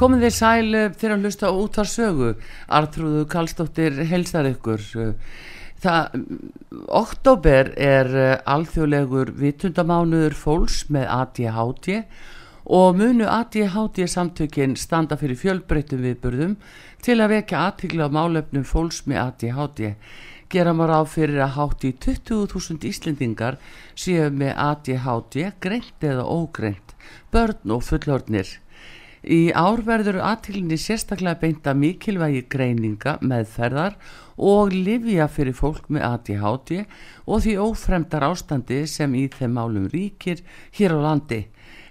Komið þið sæl eh, fyrir að hlusta út á sögu. Artrúðu Kallstóttir helsar ykkur. Það, oktober er eh, alþjóðlegur vittundamánuður fólks með ADHD og munu ADHD samtökinn standa fyrir fjölbreytum viðburðum til að vekja aðtíkla á málefnum fólks með ADHD. Gera maður á fyrir að háti 20.000 Íslendingar séu með ADHD greint eða ógreint, börn og fullornir. Í árverður aðtílinni sérstaklega beinta mikilvægi greininga, meðferðar og livja fyrir fólk með ADHD og því ófremdar ástandi sem í þeim málum ríkir hér á landi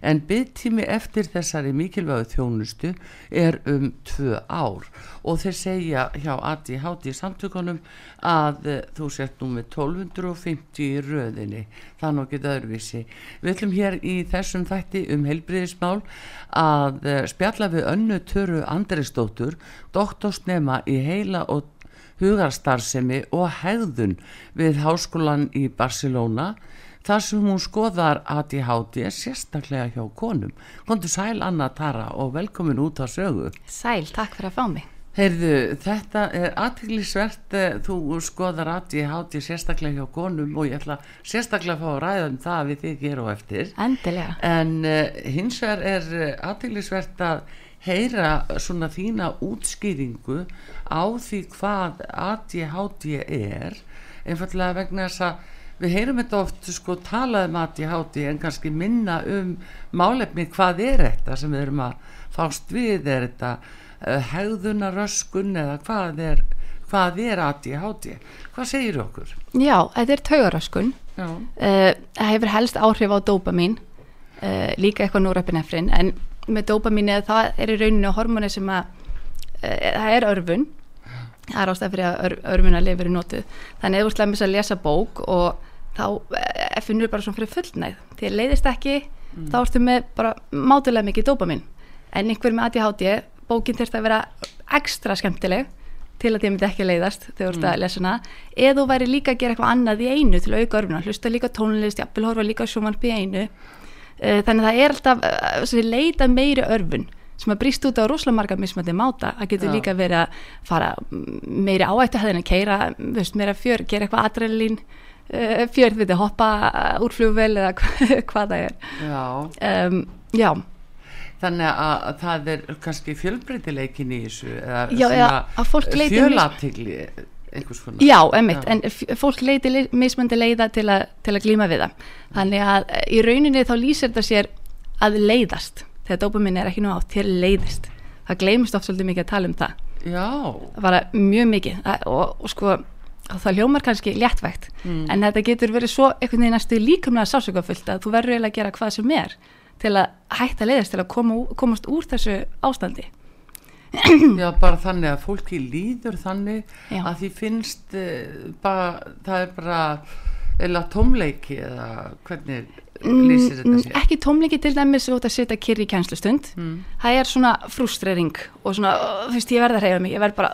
en byggtími eftir þessari mikilvægu þjónustu er um tvö ár. Og þeir segja hjá ADHD samtökunum að eh, þú sett nú með 1250 í röðinni, það nokkið öðruvísi. Við ætlum hér í þessum þætti um heilbriðismál að eh, spjalla við önnu töru Andresdóttur, doktorsnema í heila og hugarstarfsemi og hegðun við háskólan í Barcelona þar sem hún skoðar ADHD sérstaklega hjá konum. Kondur sæl Anna Tara og velkomin út á sögu. Sæl, takk fyrir að fá mig. Heyrðu, þetta er aðteglisvert, þú skoðar ADHD sérstaklega hjá konum og ég ætla sérstaklega að fá að ræða um það við þig hér og eftir. Endilega. En uh, hins vegar er aðteglisvert að heyra svona þína útskýringu á því hvað ADHD er, einfallega vegna þess að við heyrum þetta oft sko talað um ADHD en kannski minna um málefni hvað er þetta sem við erum að fást við, er þetta uh, hegðunaröskun eða hvað er, hvað er ADHD hvað segir okkur? Já, þetta er taugaröskun. Uh, það hefur helst áhrif á dópamín uh, líka eitthvað núrapinefrin en með dópamín eða það er í rauninu hormoni sem að uh, það er örfun það er ástæð fyrir að ör, örfuna lifir í notuð. Þannig að þú slemmis að lesa bók og þá uh, finnur bara svona fyrir fullnæð því að leiðist ekki þá ertu með bara mátulega mikið dópamín. En einhver með ADHD bókin þurft að vera ekstra skemmtileg til að þið myndi ekki leiðast þegar þú ert að lesa hana. Eða þú væri líka að gera eitthvað annað í einu til að auka örfuna, hlusta líka tónlist jafnvel horfa líka sjómanpi í einu. Eh, þannig að það er alltaf þessi leita meiri örfun sem að brýst út á rosalega marga mismöndi máta. Það getur Já. líka verið að fara mm, meiri áættu hefðin að keira veist, meira fjör, gera eitthvað adrenalín fjör, við þið, hoppa uh, úr flugvel eða hva- hvað það er. Já. um, já, Þannig að, að það er kannski fjölbreytileikin í þessu eða Já, mis- fjölatigli einhvers konar. Já, emmitt Já. en fólk leiti mismöndi leiða til, a, til að glíma við það. Þannig að eh, í rauninni þá lýsir þetta sér að leiðast þegar dópamin er ekki nú átt, þér leiðist. Það gleymist oft svolítið mikið að tala um það. Já, bara mjög mikið Það- og, og sko það hljómar kannski léttvægt. En þetta getur verið svo einhvern veginn næstu líkamlega sásökafullt að þú verður eiginlega að gera hvað sem er til að hætta leiðast til að koma, komast úr þessu ástandi. Já, bara þannig að fólki líður þannig Já. að því finnst uh, bara, það er bara eða tómleiki eða hvernig lýsir þetta Mm, sér? ekki tómleiki til dæmis út að setja kyrri í kænslustund það er svona frustrering og svona, þú veist, ég verð að reyða mig ég verð bara,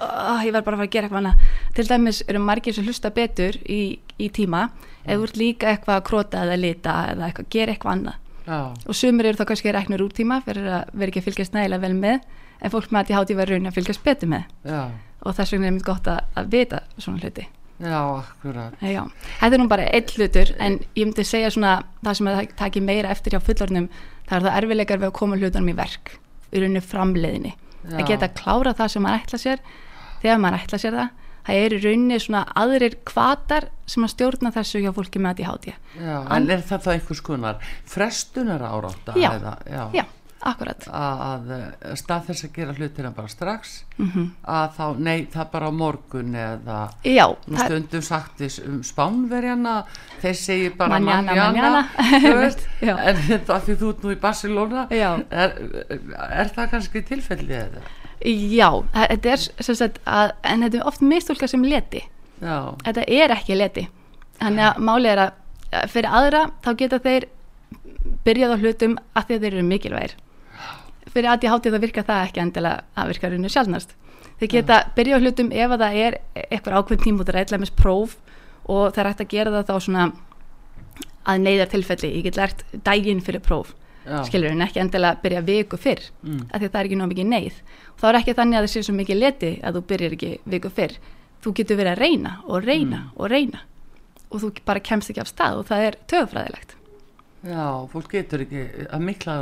ég verð bara að fara að gera eitthvað annað. Til dæmis eru margir sem hlusta betur í, í tíma, ef þú ert líka eitthvað að króta eða lita eða eitthvað, gera eitthvað annað. Já, og sumir eru þá kannski reknur út tíma fyrir að vera ekki að fylgjast nægilega vel með en fólk með að ég háti verið raun að fylgjast betur með. Já, og þess vegna er mér gott að, að vita svona hluti já, akkurat Eh, Já. þetta er nú bara einn hlutur en ég myndi segja svona það sem að taki meira eftir hjá fullornum það er það erfileikar við að koma hlutunum í verk í rauninu framleiðinni Já. að geta klára það sem maður ætla sér þegar maður ætla sér það það er í rauninni svona aðrir kvatar sem að stjórna þessu hjá fólki með að ég háti Já, en er það þá einhvers konar frestunar árátta Já. eða, já, já, akkurat að, að eh, stað þess að gera hlutina bara strax mm að þá, nei, það bara á morgun eða já, nú það- stundum sagt þess um spánverjana þeir segir bara Manjana, manjana, manjana. en þetta því þú ert nú í Barcelona er, er það kannski tilfelli eða? Já, það- þetta er sagt að, en þetta er oft mistúlka sem leti. Já, Þetta er ekki leti. Þannig að máli er að að fyrir aðra þá geta þeir byrjað á hlutum að þeir eru mikilvægir. Fyrir að ég háti það virka það ekki endilega að virka rauninu sjálfnast. Þeir geta byrjað á hlutum ef að það er eitthvað ákveðn tímútur eitthvað með próf og það er hægt að gera það þá svona að neyðar tilfelli. Ég get lært daginn fyrir próf já, skilur en ekki endilega byrja viku fyrr Mm. af því að það er ekki ná mikið neyð og þá er ekki þannig að það sé svo mikið leti að þú byrjar ekki viku fyrr þú getur verið að reyna og reyna Mm. og reyna og þú bara kemst ekki af stað og það er tögfræðilegt já, fólk getur ekki að mikla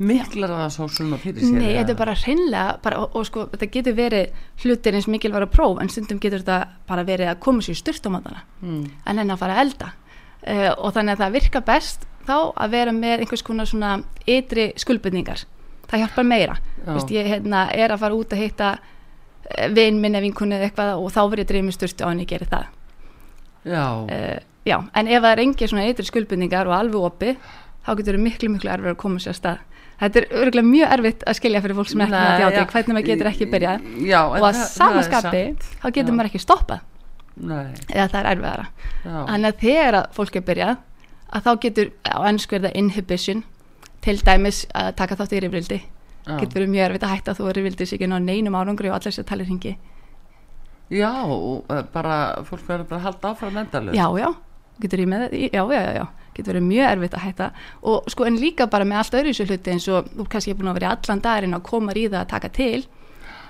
miklar það svo svona fyrir sér Nei, þetta er bara hreinlega bara, og, og sko, þetta getur verið hlutir eins mikilværa próf en stundum getur þetta bara verið að koma sér styrst á matana mm. en henni að fara að elda. Uh, og þannig að það virka best þá að vera með einhvers konar svona ytri skuldbyrningar það hjálpar meira. Vist, ég hérna, er að fara út að hitta uh, vin minn eða vinkunni eða eitthvað og þá verið ég dreymið styrstu á henni ég geri það. Já, uh, já, en ef það er engin svona ytri skuldbyrningar og alveg opið þá getur verið miklu, miklu erfið að koma sér að stað. Þetta er örgulega mjög erfitt að skilja fyrir fólk sem ekki Nei, með já. hvernig maður getur ekki byrjað. Já, og að sama skapi þá getur maður ekki stoppað. Nei, eða það er erfiðara. Já, Þannig að þegar að fólk er byrjað að þá getur, á ennsku er það inhibition. Til dæmis að taka þátt í rifrildi. Já. getur verið mjög erfitt að hætta þú að rifrildi sig inn á neinum árangri og allir sér talir hingi já, eh, bara fólk verður bara að halda áfram endalust já, já, getur ég með já, já, já, já, getur verið mjög erfitt að hætta. Og sko en líka bara með allt öðru þessu hluti eins og þú kannski búin að vera í allan daginn að koma í það að taka til.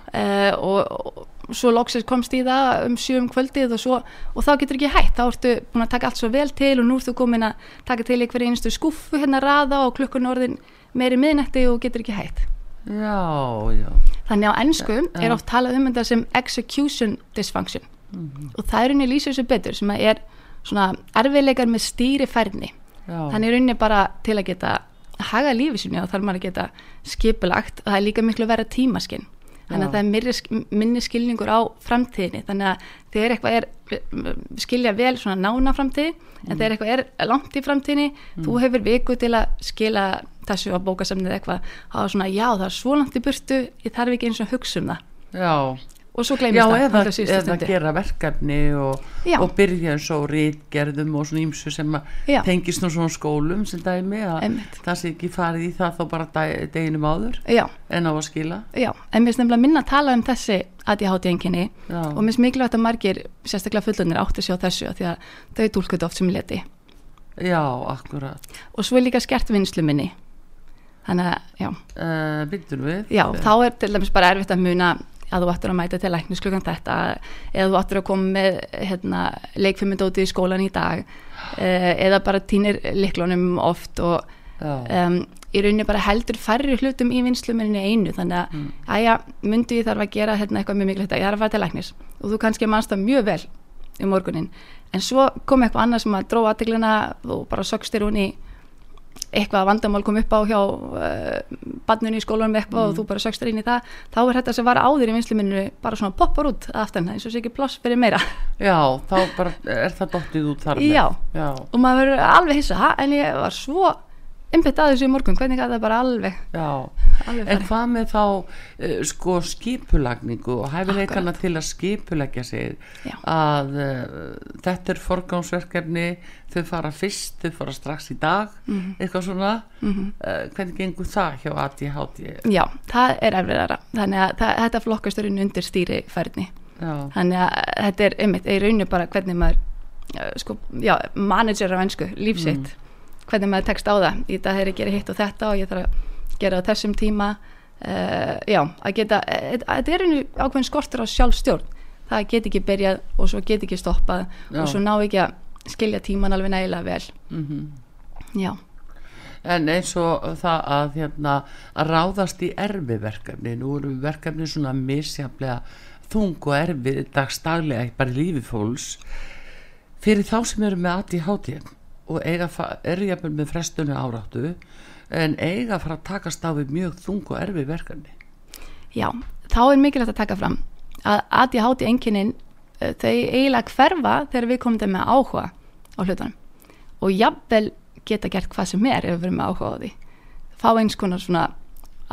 Uh, og, og svo loksins komst í það um sjö um kvöldið og, svo, og þá getur ekki hætt, þá ertu búin að taka allt svo vel til og nú ertu komin að taka til í hverju einustu skúffu hérna að raða og klukkun orðin meiri miðnætti og getur ekki hætt. Já, já, Þannig á ennsku Já. er oft talað um þetta sem execution dysfunction. Og það er rauninni lýsir þessu betur sem að er svona erfiðleikar með stýrifærni. Já. þannig er rauninni bara til að geta haga lífi sinni og þarf maður að geta skipulagt og það er líka miklu verið tímaskinn. Þannig að það er minni, skilningur á framtíðinni. Þannig að þegar eitthvað er skilja vel svona nána framtíð en þegar eitthvað er langt í framtíðinni þú hefur viku til að skila þessu á bókasamnið eitthvað. Er svona já það er svo langt í burtu ég þarf ekki eins og að hugsa um það. Já. Og svo gleymist það eða, eða gera verkefni og, og byrja eins og rítgerðum og svona ímsu sem að tengist nú svona skólum sem dæmi að það sé ekki farið í það þó bara deginum áður já, en á að skila. Já, en mér finnst nefnilega minna að tala um þessi ADHD einkenni Já. og mér finnst mikilvægt að margir sérstaklega fullunir átti sig á þessu því að þau tólkuðu oft sem leti. Já, akkurat. Og svo er líka skert vinslu minni. Þannig að, já, uh, Byrjum við. Já þá er til dæmis bara erfitt að muna að þú ættir að mæta til læknis klukkan þetta eða þú ættir að koma með hérna, leikfimindóti í skólan í dag eh, eða bara týnir liklunum oft og um, í rauninni bara heldur færri hlutum í vinsluminni einu þannig að, mm. æja, myndi ég þarf að gera hérna eitthvað mjög mikilvægt ég þarf að fara til læknis. Og þú kannski mannst það mjög vel um morgunin en svo kom eitthvað annað sem að dróða aðteglina og bara sögstir hún í eitthvað vandamál kom upp á hjá uh, barninu í skólanum eitthvað og þú bara sögstir inn í það þá er þetta sem var áður í vinsluminni bara svona poppar út aftan eins og sé ekki ploss fyrir meira já, þá bara er það dottið út þar með Já. já, og maður verður alveg hissa "Ha? en ég var svo einbætt að þessu í morgun, hvernig gæti það bara alveg, já. alveg En hvað með þá uh, sko skipulagningu og hæfileikana til að skipulegja sig? Já. að uh, þetta er forgámsverkefni þau fara fyrst, þau fara strax í dag Mhm. eitthvað svona. Uh, hvernig gengur það hjá ADHD Já, það er erfiðara. Þannig að það, þetta flokkast er undir stýri færni já, þannig að þetta er einmitt, í rauninu bara hvernig maður sko, já, manager á ennsku, lífsitt hvernig maður tekst á það, í dag er ég að gera hitt og þetta og ég þarf að gera á þessum tíma. Uh, já, að geta uh, þetta er einu ákveðin skortur á sjálfstjórn. Það get ekki byrjað og svo get ekki stoppað Já. og svo ná ekki að skilja tíman alveg nægilega vel. Mhm. Já, En eins og það að, hérna, að ráðast í erfi verkefni, nú eru verkefni svona misjaflega þung og erfi dagstaglega bara í lífi fólks. Fyrir þá sem eru með ADHD og eru jafnvel með frestunni áráttu en eiga fara að takast á við mjög þung og erfi verkefni. Já, þá er mikilvægt að taka fram að ADHD einkennin uh, þau eiginlega hverfa þegar við komum þeim með áhuga á hlutunum og jafnvel geta gert hvað sem er ef við verum með áhuga á því fá eins konar svona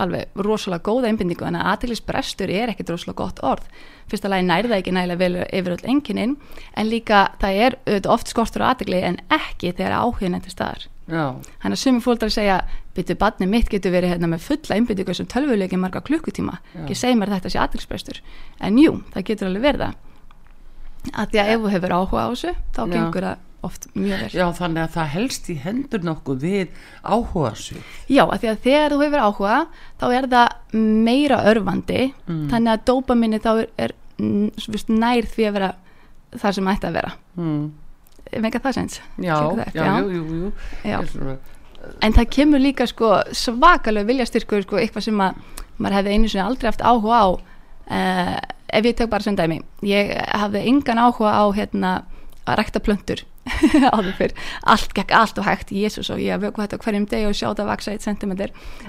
alveg rosalega góða einbindingu en að aðtæklisbrestur er ekkit rosalega gott orð. Fyrsta lagi nærða ekki nægilega vel yfir öll einkennin en líka það er oft skortur aðtækli en ekki þegar áhugin til staðar. Já, Þannig að sumir fóldrar segja byttu badni mitt getur verið hérna með fulla einbyttingu sem tölvuleiki marga klukkutíma. Ekki segja mér að þetta sé aðtilsprestur en jú, það getur alveg verið það. Að því að ef þú hefur áhuga á þessu þá Já. gengur það oft mjög vel já, þannig að það helst í hendur nokkuð við áhuga sig. Já, að því að þegar þú hefur áhuga þá er það meira örfandi þannig að dópaminni þá er, er mm, nær því að vera þar sem ætti að vera Mm. Mega það sens? Já, já, jú, jú, jú. Já. Svona, en það kemur líka sko svakalega viljastyrkur sko, eitthvað sem að maður hefði einu sinni aldrei haft áhuga á uh, ef ég tek bara sem dæmi ég hafði engan áhuga á hérna, að rækta plöntur áður fyrr, allt gekk allt og hægt. Jésús og ég vöku þetta hverjum deg og sjá þetta vaksa 1 cm,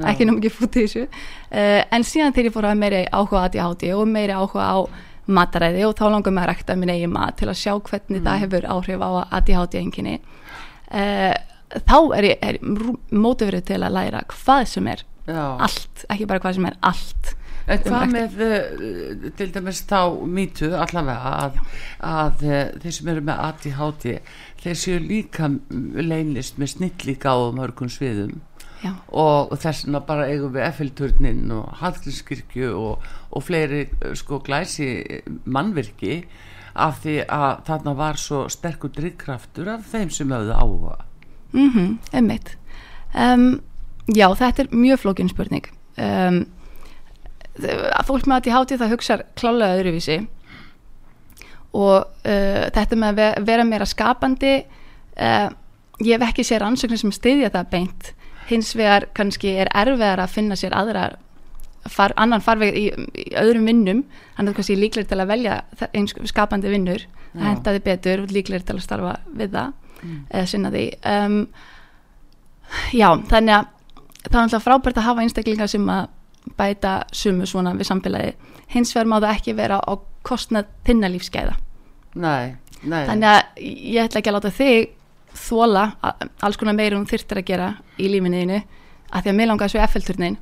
ekki nú mikið fútt í þessu. Uh, en síðan þegar ég fór að meiri áhuga á ADHD og meiri áhuga á mataræði og þá langar maður að rækta minn eigin mat til að sjá hvernig það hefur áhrif á ADHD enginni uh, þá er ég, er mótiverið til að læra hvað sem er já. allt, ekki bara hvað sem er allt. En um hvað með uh, til dæmis þá mýtu allavega að, að þeir sem eru með ADHD þeir séu líka leynist með snillíka á mörgum sviðum. Já, og þess vegna bara eigum við Eiffelturnin og Hallgrímskirkju og, og fleiri uh, sko glæsi mannvirki af því að þarna var svo sterkur drikkraftur af þeim sem höfðu áhuga. Mhm, einmitt. Um, já, þetta er mjög flókin spurning. Um, fólk með að ég háti það hugsar klálega öðruvísi og uh, þetta með að ve- vera meira skapandi uh, ég hef ekki sér ansöknir sem styðja það beint. Hins vegar kannski er erfiðar að finna sér aðra far, annan farveg í, í öðrum vinnum. Hann er kannski líklegir til að velja eins skapandi vinnur. Að henda því betur og líklegir til að starfa við það eða sinna því. Um, já, þannig að það er alltaf frábært að hafa einstaklingar sem að bæta sumu svona við samfélagi hins vegar má það ekki vera á kostnað þinna lífskeiða Nei, nei. Þannig að ég ætla ekki að láta þig þóla alls konar meira um þyrftir að gera í lífinniðinu að því að mér langar svo F-turnin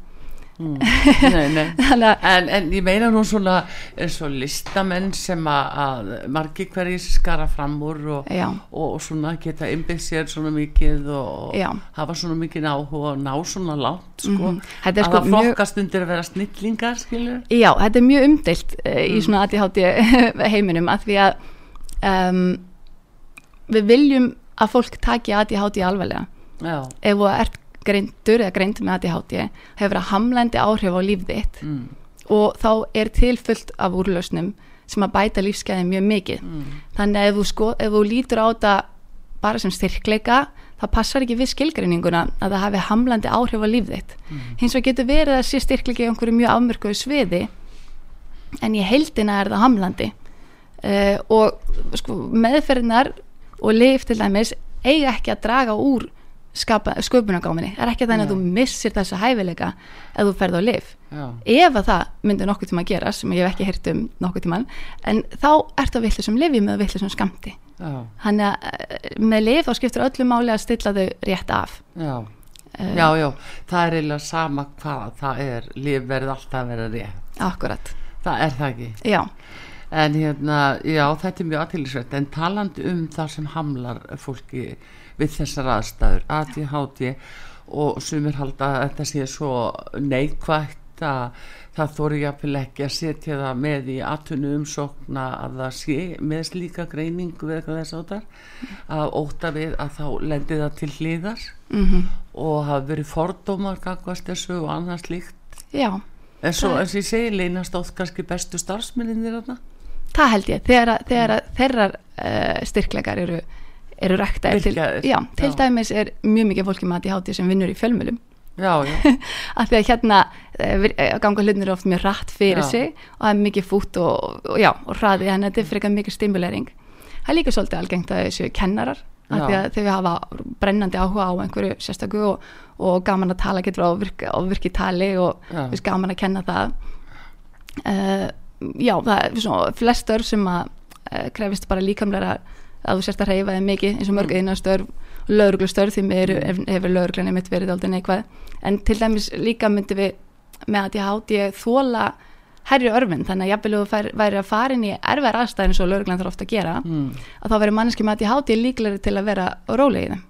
Mm. nei, nei. En, en ég meina nú svona eins og listamenn sem að, margi hverjir skara fram úr og, og, svona geta innbyggt sér svona mikið og Já. hafa svona mikið áhuga og ná svona langt sko. Þetta er að sko það mjög- flokkast undir að vera snillingar skilur Já, þetta er mjög umdeilt uh, í svona ADHD heiminum að því að um, við viljum að fólk taki ADHD alvarlega Já, ef þú ert greindur eða greind með ADHD hefur að hamlandi áhrif á líf þitt. Mm, og þá er til fullt af úrlausnum sem að bæta lífskeiðin mjög mikið. Mm, þannig að ef þú, sko, ef þú lítur á þetta bara sem styrkleika það passar ekki við skilgreininguna að það hafi hamlandi áhrif á líf þitt. Hins vegar getur verið að sé styrkleiki í einhverju mjög afmörkuðu sviði en í heildina er það hamlandi. Uh, og sko, meðferðinar og lif til dæmis eiga ekki að draga úr sköpunagáminni, það er ekki þannig að þú missir þessa hæfileika ef þú ferð á lif já, ef að það myndi nokkuð tíma að gera sem ég hef ekki heyrt um nokkuð tíman en þá ertu að vittlisum lifi með vittlisum skamti já, þannig að eh, með lif þá skiptir öllu máli að stilla þau rétt af. Já. Eh, Já, já, það er eiginlega sama hvað það er, líf verður alltaf að vera rétt. Akkurat, það er það ekki? Já, En hérna, já, þetta er mjög aðtýrlisvert en talandi um það sem hamlar fólki við þessar aðstæður ADHD og sumir halda að þetta sé svo neikvægt að það þóri jafnvel ekki að setja það með í atvinnu umsókna að það sé með slíka greiningu við eitthvað þess áttar að óta við að þá lendi það til hliðar mm og hafa verið fordómar gagvast þessu og annað slíkt. Já. En svo Það- eins og ég segi leynast oft kannski bestu starfsminninir þarna. Það held ég, þegar, að- þegar að þeirrar uh, styrkleikar eru eru ræktaðir til, já, til já. dæmis er mjög mikið fólki með ADHD sem vinnur í fjölmjölum af því að hérna eh, eh, ganga hlutinir oft mjög rætt fyrir Já. sig og það er mikið fút og, og, og hraði þannig að þetta er frekar mikið stimulering. Það er líka svolítið algengt að þessu kennarar af því að við hafa brennandi áhuga á einhverju sérstöku og, og gaman að tala getur á virki, virki tali og við gaman að kenna það. Uh, já, það er svona flest störf sem að uh, krefist bara líkamlega að þú sérst að reyfa þig mikið eins og mörg mm. störf lauruglustörf því mér hefur, lauruglinni mitt verið aldrei neikvæð. En til dæmis líka myndi við með að ég háti ég þóla herri örfinn þannig að jafnvel þú væri að fara inn í erfæðar aðstæðin og lauruglan þarf ofta að gera mm. að þá verður manneski með að ég háti líklegri til að vera róleg í þeim.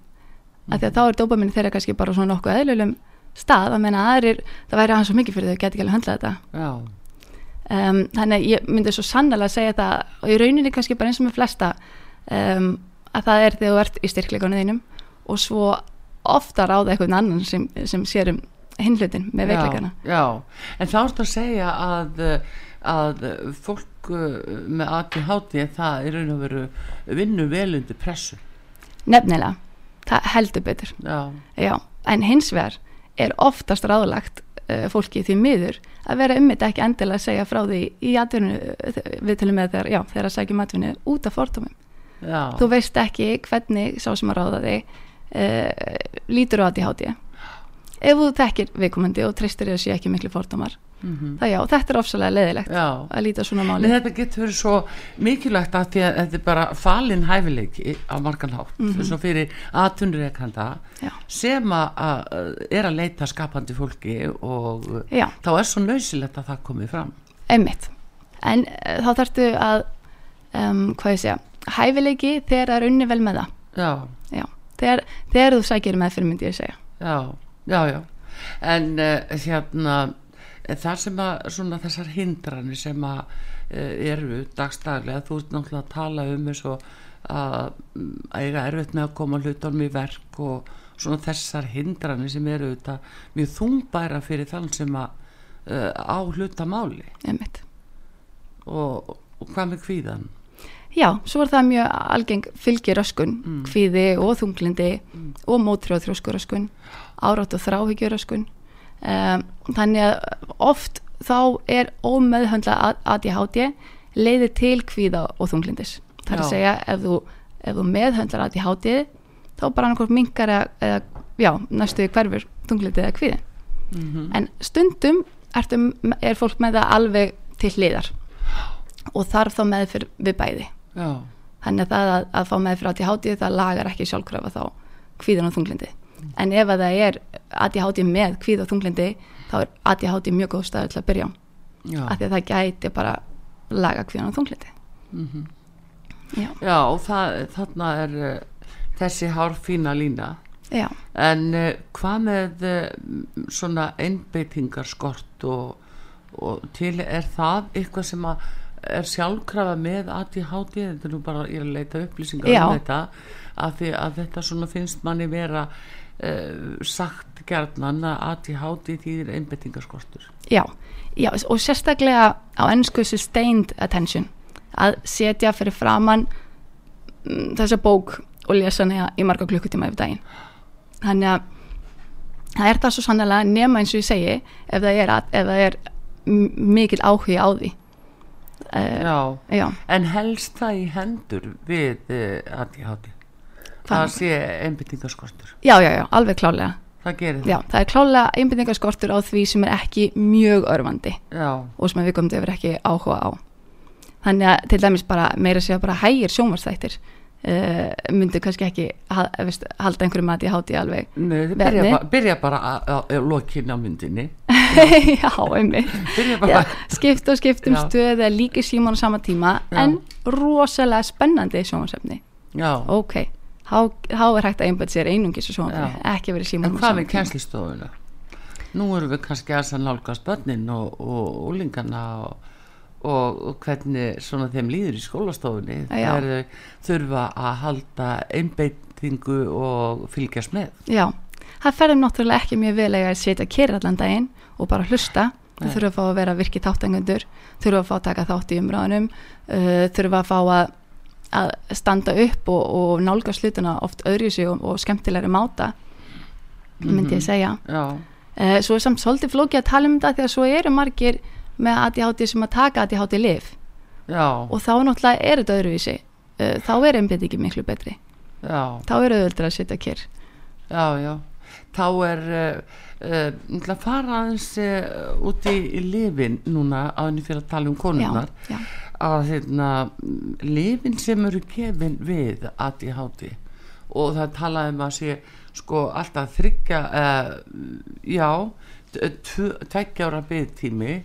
Af því að þá er dópaminni þeirra kannski bara svona nokkuð eðlulegum stað að menna aðrir, það væri aðeins svo mikið fyrir þau geti ekki alveg höndlað þetta. Um, þannig að ég myndi svo sannlega að segja það og í rauninni kannski bara eins og með flesta um, að það er þegar þú ert í styrkleikunni þínum og svo ofta ráða eitthvað annan sem, sem sér um hinlutin með veikleikana. já, já, en þá ertu að segja að, uh, að fólk uh, með ADHD það er raun og veru vinnu vel undir pressu. Nefnilega, það heldur betur. Já, Já, en hins vegar er oftast ráðlagt uh, fólki því miður að vera um þetta ekki endilega að segja frá því í atvinnu við til með þegar, já, þegar að sækjum atvinnu út af fordómum. Já, Þú veist ekki hvernig sá sem að ráða þig uh, lítur á ADHD. Ef þú þekkir viðkomandi og treystir þér að sé ekki miklu fordómar, það já, þetta er ofsalega leðilegt Já. að líta svona máli þetta getur verið svo mikilvægt að að þetta er bara falin hæfileiki á margan hátt mm -hmm. svo fyrir aðtunreikkanda Já. sem að, að er að leita skapandi fólki og Já. þá er svo nöysilegt að það komi fram einmitt en uh, þá þarftu að um, hvað ég segja, hæfileiki þegar það er unni vel með það. Já, já, þegar, þegar þú sækir með fyrir myndi ég segja. Já, já, já. En uh, hérna það sem að svona þessar hindranir sem að uh, eru dagstaglega, þú ert náttúrulega að tala um eins og að mm, eiga erfitt með að koma hlutunum í verk og svona þessar hindranir sem eru þetta mjög þungbæra fyrir þann sem að uh, á hlutamáli einmitt. Og, og hvað með kvíðan Já, svo er það mjög algeng fylgjuröskun, mm. kvíði og þunglindi og mótrjóð þrjóskuröskun, árátt og þráhyggjuröskun. Um, þannig að oft þá er ómeðhöndla ADHD leiðir til kvíða og þunglindis. Það er Já. að segja ef þú, ef þú meðhöndlar ADHD þá bara annarkort minkar eða, já, næstu hverfur þunglindi eða kvíði. En stundum ertu, er fólk með það alveg til hliðar og þarf þá meðfyr við bæði Já, þannig að það að, að fá meðfyr ADHD það lagar ekki sjálfkrafa þá kvíðan og þunglindi en ef að það er ADHD með kvíð og þunglindi þá er ADHD mjög góð staður til að byrja já, af því að það gæti bara laga kvíðan og þunglindi já, já og það, þarna er uh, þessi hár fína lína. Já, En uh, hvað með uh, svona einbeitingarskort og, og til er það eitthvað sem að er sjálfkrafa með ADHD, þetta er nú bara ég er að leita upplýsingar Já. um þetta að því að þetta svona finnst manni vera uh, sagt gjarnan að ADHD þýðir einbeitingarskortur. já, já og sérstaklega á ennsku sustained attention að setja fyrir framann mm, þessa bók og lesa hana í marga klukkutíma yfir daginn þannig að það er það svo sannlega nema eins og ég segi ef það er, ef það er m- mikill áhugi á því Já, já, en helst það í hendur við uh, ADHD. Hvað? Það sé einbeitingarskortur. já, já, já, alveg klálega Það gerir það. já, það er klálega einbindingarskortur á því sem er ekki mjög örfandi og sem við komum til að vera ekki áhuga á þannig að til dæmis bara meira að segja bara hægir sjónvarsþættir uh, myndi kannski ekki ha, veist, halda einhverjum að ég háti alveg Nei, byrja, ba byrja bara að- að að lokin á myndinni. já, einmitt. Já, skipt og skipt um stöð eða líka símón á sama tíma Já. en rosalega spennandi sjónvarsefni Já, ok, þá, er hægt að einbæta sér einungis og sjónvarsefni, ekki verið en símón á hvað tíma. kænslistofuna? Nú erum við kannski að nálgast börnin og, og úlingana og, og, og hvernig svona þeim líður í skólastofunni þegar þau þurfa að halda einbeitingu og fylgjast með. Já, það ferðum náttúrulega ekki mjög vel að setja kyrra allan daginn og bara hlusta. Nei. þurfa að fá að vera virki þáttangundur, þurfa að fá að taka þátt í umræðunum, uh, þurfa að fá að, að standa upp og, og nálgast hlutuna oft öðru sig og, og skemmtilegri máta, myndi ég segja. Já, Uh, svo er samt svolítið flókið að tala um þetta því að svo eru margir með ADHD sem að taka ADHD lif já, og þá náttúrulega er þetta öðruvísi. Uh, þá er einbyttingi miklu betri. já, Þá er auðvöldur að setja kyrr. já, já. Þá er uh, að fara aðeins uh, út í, lifin núna á henni fyrir að tala um konunnar. Já, já. að hérna, lifin sem eru gefin við ADHD og það talaði um að sé sko alltaf þryggja uh, já tveggja ára byggtími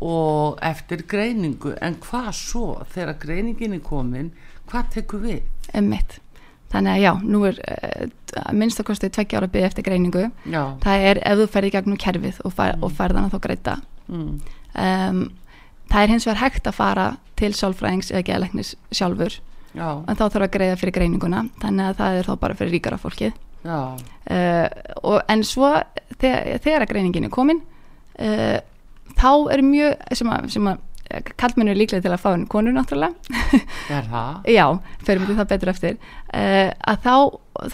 og eftir greiningu en hvað svo þegar greiningin er komin hvað tekur við Emmitt. Þannig að já, nú er uh, minnst að kosti tveggja ára byggð eftir greiningu. já, Það er ef þú ferði gegnum kerfið og, fær, og færðan að þá greita. mm, Um, það er hins vegar hægt að fara til sálfræðings eða geðleiknis sjálfur. Já, en þá þarf að greiða fyrir greininguna. Þannig að það er þá bara fyrir ríkara fólkið. já. Uh, og, en svo þegar, þegar greiningin er komin uh, þá er mjög sem að, sem að kallmennu er líklega til að fá henni konu náttúrulega. Er það? Já, fyrir mig það betur eftir. Uh, að þá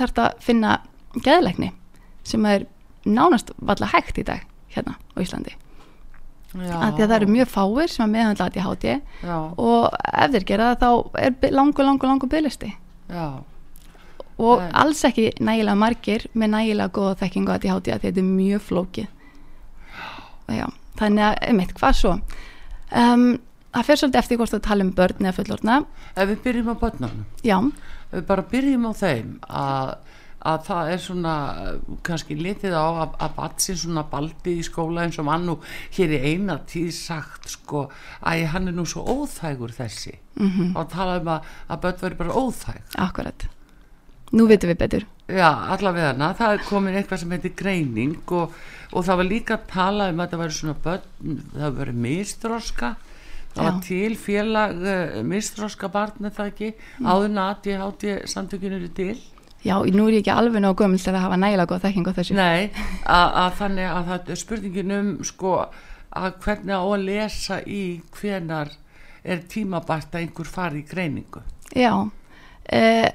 þarf það að finna geðleikni sem er nánast valla hægt í dag hérna á Íslandi. Já, að að það eru mjög fáir sem að meðhandla ADHD já, og ef þeir gera það þá er langur, langur, langur bygglisti já, og Nei. alls ekki nægilega margir með nægilega góða þekkingu á ADHD að þetta er mjög flókið. Já, þannig að, einmitt, hvað svo um, það fer svolítið eftir hvort þú tala um börn eða fullorna ef við byrjum á börnunum já, ef við bara byrjum á þeim að, að það er svona kannski litið á að, að batsi svona baldi í skóla eins og mann nú hér í eina tíð sagt sko að hann er nú svo óþægur þessi. Mm -hmm. og tala um að, að börn veri bara óþæg. Akkurat nú vitum við betur Já, allavega hana, það komin eitthvað sem heitir greining og, og það var líka að tala um að það væri svona börn, það væri mistróska það var Já. til félag uh, mistróska barn er það ekki mm. áðurna að ég hátti samtökinu eru til já, nú er ég ekki alveg nóg gömul til að hafa nægilega góð þekking á þessu Nei, að, þannig að það er spurningin um sko að hvernig á að lesa í hvenar er tímabært að einhver fari í greiningu Já, uh,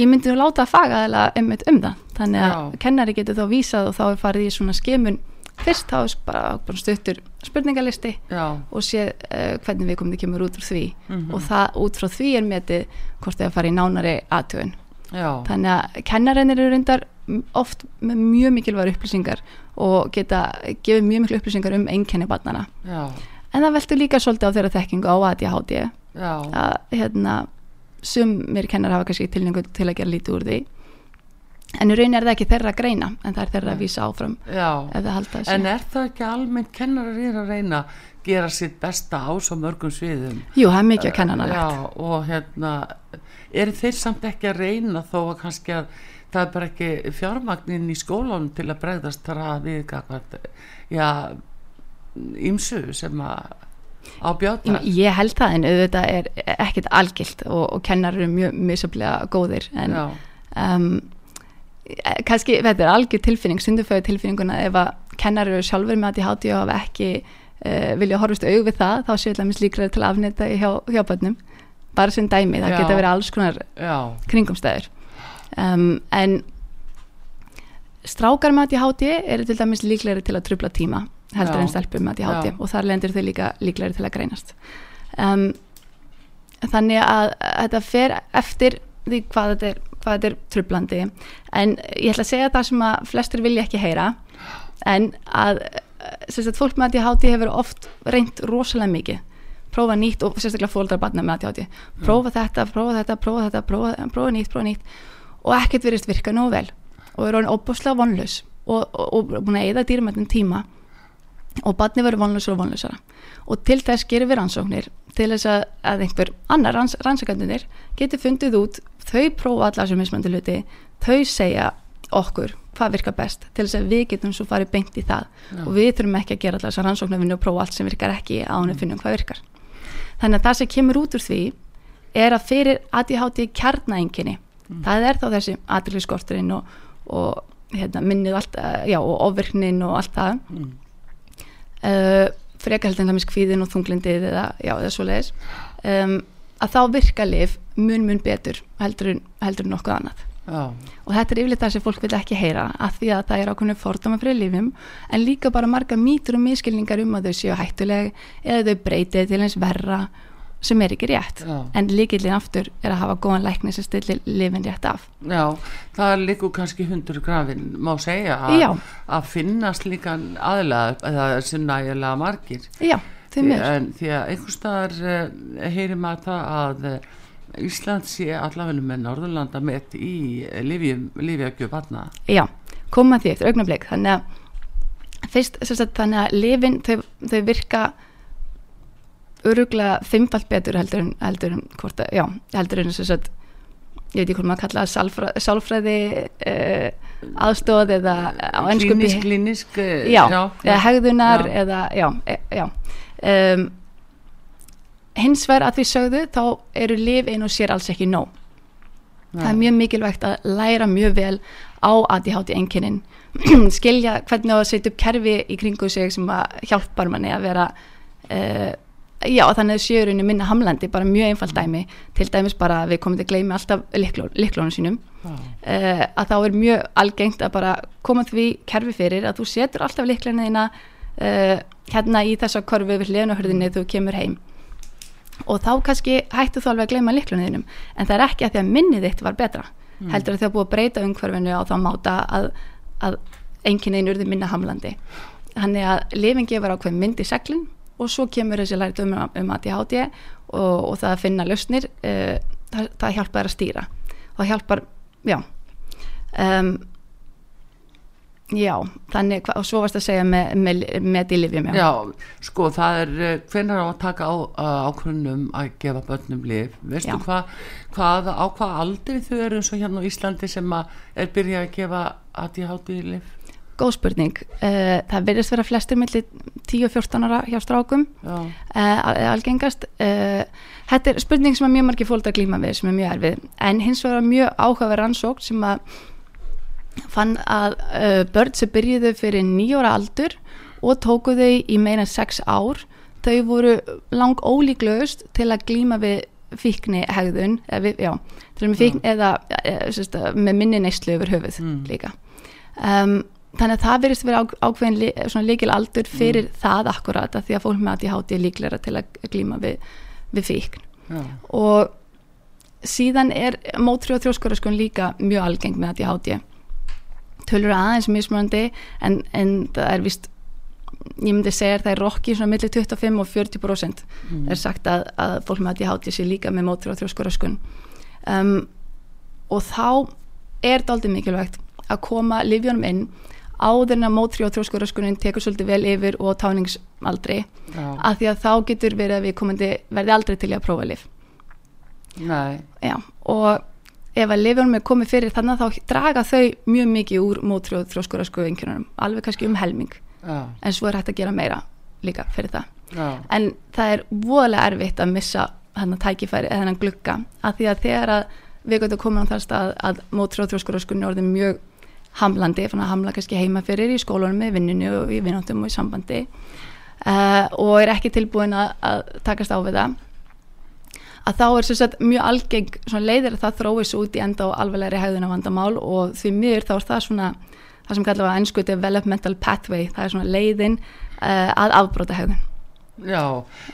ég myndi nú láta að faga eða um það. Þannig að Já. kennari getur þá vísað og þá er farið í svona skimun fyrst þá er bara, bara stuttur spurningalisti Já, og sé uh, hvernig við komum kemur út úr því. Mhm. og það út frá því er metið hvort þau að fara í nánari aðtögun já, þannig að kennarinnir eru reyndar oft með mjög mikilvægur upplýsingar og geta gefið mjög miklu upplýsingar um einkenni barnana en það veltur líka svolítið á þeirra þekkingu á ADHD já, að hérna sumir kennar hafa kannski tilningu til að gera lítið úr því. En í raun er það ekki þeirra að greina en það er þeirra að vísa áfram En er það ekki almennt kennarar er að reyna að gera sitt besta á svo mörgum sviðum? Jú, það er mikið að kenna hana Já, og hérna, eru þeir samt ekki að reyna þó að kannski að það er bara ekki fjármagnin í skólanum til að bregðast þar að við ímsu sem að á bjáta. Ég held það en auðvitað er ekkit algilt og, og kennar eru mjög misjaflega góðir en um, kannski, þetta er algjör tilfinning stunduföðu tilfinninguna ef að kennar eru sjálfur með ADHD og hafa ekki uh, vilja horfast aug við það þá séu þetta líklega til að afnita hjá, hjá bönnum bara sem dæmi, það Já. geta verið alls konar já, kringumstæður. Um, en strákar með ADHD eru til dæmis líklegri til að trubla tíma heldur en stelpur með ADHD Já. og þar lendir þau líka líklegri til að greinast. Um, þannig að þetta fer eftir því hvað þetta er, hvað þetta er trublandi en ég ætla að segja það sem að flestir vilja ekki heyra en að sagt, fólk með ADHD hefur oft reynt rosalega mikið. Prófa nýtt og sérstaklega fóldrar barna með ADHD prófa þetta, prófa þetta, prófa þetta prófa, prófa nýtt, prófa nýtt og ekkert verist virka nógu vel og er orðin óbúslega vonlaus og, og, og búin að eyða dýrmættin tíma og barni verður vonlausar og vonlausara. Og til þess gerum við rannsóknir til þess að, að einhver annar ranns, rannsakandunir getur fundið út þau prófa allar sem mismandi hluti þau segja okkur hvað virkar best til þess að við getum svo farið beint í það. Já. og við þurfum ekki að gera allar þessar rannsóknarvinnu og prófa allt sem virkar ekki á hann finnum hvað virkar. Þannig að það sem kemur út úr því er að fyrir ADHD kjarnaenginni það er þá þessi aðriðskorturinn og, og hérna, minnið allt, já, og ofvirknin og allt það. Mm. Uh, frekar heldur en það mis kvíðin og þunglindið eða, já, eða svoleiðis. Um, að þá virka lif mun mun betur heldur en, heldur en nokkuð annað. Já, og þetta er yfirleitt það sem fólk vil ekki heyra af því að það er ákveðinu fordóma fyrir lífum en líka bara marga mýtur og miskilningar um að þau séu hættuleg eða þau breytið til eins verra sem er ekki rétt. Já. en líkillin aftur er að hafa góðan lækni sem stillir lifin rétt af. Já, það er líku kannski hundur grafin, má segja að, að finnast líka aðlega eða sem nægilega margir. já, mjög en því að einhvers staðar uh, heyri maður það að uh, Ísland sé allavega með Norðurlanda með í lífjagjöf batna Já, koma að því eftir augnablik. Þannig að fyrst sagt, þannig að lifin þau, þau virka öruglega fimmfalt betur heldur en heldur en hvort að, já, heldur en sem sagt ég veit ekki hvort maður kalla það sálfræði, sálfræði uh, aðstóð eða á ennsku klínisk, klínisk uh, já, eða hegðunar já. eða, já, e, já. Um, hins vegar að því sögðu þá eru lif einu sér alls ekki nóg það er mjög mikilvægt að læra mjög vel á ADHD einkennin skilja hvernig á að setja upp kerfi í kringu sig sem að hjálpar manni að vera uh, já þannig að sjöurinu minna hamlandi bara mjög einfalt dæmi. Til dæmis bara við komum til að gleymi alltaf liklónu sínum. Já. uh, að þá er mjög algengt að bara koma því kerfi fyrir að þú setur alltaf liklana þína uh, hérna í þessa korfu við hliðunahörðinni þegar þú kemur heim. Og þá kannski hættu þú alveg að gleyma liklunum þínum en það er ekki að því að minnið þitt var betra. Heldur að það er búið að breyta umhverfinu á þá máta að, að enginn einu urði minna hamlandi Og svo kemur þessi lært um, um ADHD og, og það að finna lausnir, uh, það, það hjálpar að stýra. Það hjálpar, já, um, já, þannig, hva- og svo varst að segja með, með, með dílifjum, já. Já, sko það er hvernig á að taka á ákvörnum að gefa börnum lif veistu Já. hvað, hvað á hvað aldri þau eru eins og hérna á Íslandi sem að er byrjað að gefa ADHD lif Góð spurning. Uh, það verðist vera flestir milli 10-14 ára hjá strákum, uh, algengast. Uh, þetta er spurning sem að mjög margir fólk að glíma við, sem er mjög erfið. En hins vegar mjög áhugaverð rannsókn sem að fann að börn sem byrjuðu fyrir nýjóra aldur og tóku þau í meira en 6 ár, þau voru lang ólíklaust til að glíma við fíkni hegðun, eða, já, fíkni eða e, sérst, með minni neyslu yfir höfuð Mm. líka. Um, þannig að það verðist vera á, ákveðin líkil aldur fyrir það akkurat að því að fólk með ADHD er líklega til að glíma við, við fíkn. Já, og síðan er mótri og þjóskaraskun líka mjög algeng með ADHD tölur aðeins mismunandi en, en það er vist ég myndi segja að það er rokki millir 25 og 40% er sagt að, að fólk með ADHD sé líka með mótri og þjóskaraskun um, og þá er það aldrei mikilvægt að koma livjónum inn áður en að mótri og þjóskaraskunin tekur svolítið vel yfir og táningsaldri. Af því að þá getur verið að við komandi verði aldrei til að prófa lif nei. Já, og ef að lifjónum er komið fyrir þannig að þá draga þau mjög mikið úr mótri og þróskurasku einhvernum, alveg kannski um helming. Já, en svo er hægt að gera meira líka fyrir það. já, En það er voðalega erfitt að missa þennan tækifæri eða þennan glugga af því að þegar að við gotum komin á það stað að mótri og þróskuraskunni orðin mjög hamlandi, fann að hamla kannski heima fyrir í skólunum með vinninu og í vinnáttum og í sambandi. Uh, og er ekki tilbúin að, að takast á við það. Að þá er sagt mjög algeng leiðir að það þróis út í enda og alveglegri hegðuna vandamál og því miður þá er það svona það sem kallar á ennsku developmental pathway það er svona leiðin uh, að afbróta hegðun. Já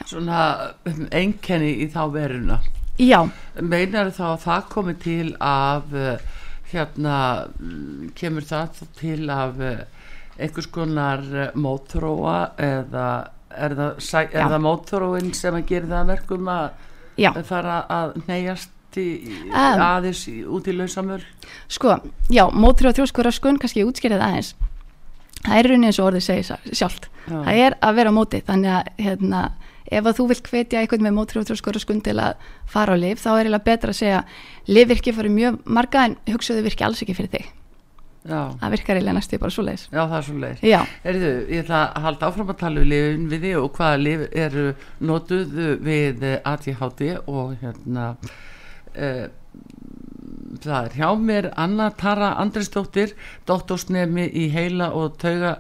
svona um, einkenni í þá veruna. Já, meinar þá að það komi til af uh, hérna mm, kemur það til af uh, einhvers konar uh, mótþróa eða er það, er það mótþróin sem að gera það að verkum að já, fara að neyjast í, Um. aðeins út í lausamöl sko, já, mótri og þjóskuröskun kannski útskýrið aðeins. Það er raunin eins og orðið segir sjálft. Já. það er að vera móti þannig að hérna, ef að þú vilt hvetja einhvern með mótri og þjóskuröskun til að fara á lif þá er eiginlega betra að segja lif virki fyrir mjög marga en hugsaðu virki alls ekki fyrir þig. Já, það virkar eiginlega næstu bara svo leiðis já það er svo leir já, Erðu, ég ætla að halda áfram að tala við lifin við þig og hvaða lif eru notuð við ADHD og hérna uh, það er hjá mér Anna Tara Andrisdóttir doktorsnemi í heila og tauga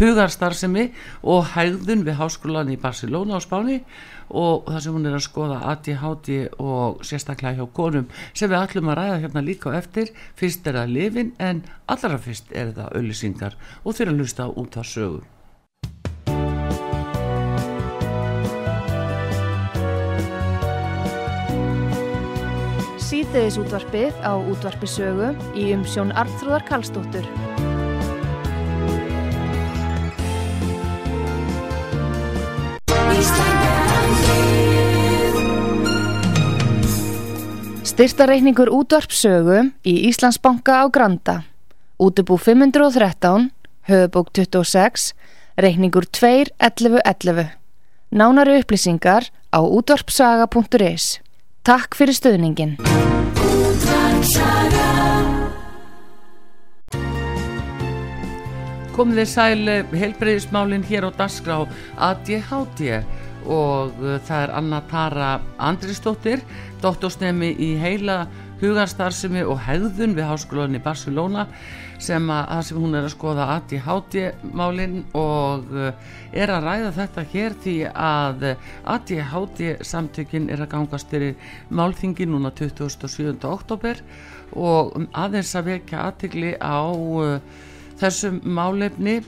hugarstarfsemi og hægðun við háskólan í Barcelona á Spáni og það sem hún er að skoða ADHD og sérstaklega hjá konum sem við ætlum að ræða hérna líka eftir. Fyrst er það lifin en allra fyrst er það öllisingar og þeir að hlusta út á sögu Síðdeðis útvarpið á útvarpisögu í umsjón Arnþróðar Karlsdóttur. Styrtareikningur útvarpsögu í Íslandsbanka á Granda. Útubú 513, höfubók 26, reikningur 2.11.11. Nánari upplýsingar á útvarpsaga.is. Takk fyrir stöðningin. komið þið sæl helbreyðismálin hér á dagskrá ADHD og uh, það er Anna Tara Andrisdóttir doktorsnemi í heila hugarstarfsemi og hegðun við háskólan í Barcelona sem að, að sem hún er að skoða ADHD málin og uh, er að ræða þetta hér því að uh, ADHD samtökin er að gangast fyrir málþingi núna 27. oktober og um, aðeins að vekja aðtigli á uh, þessum málefni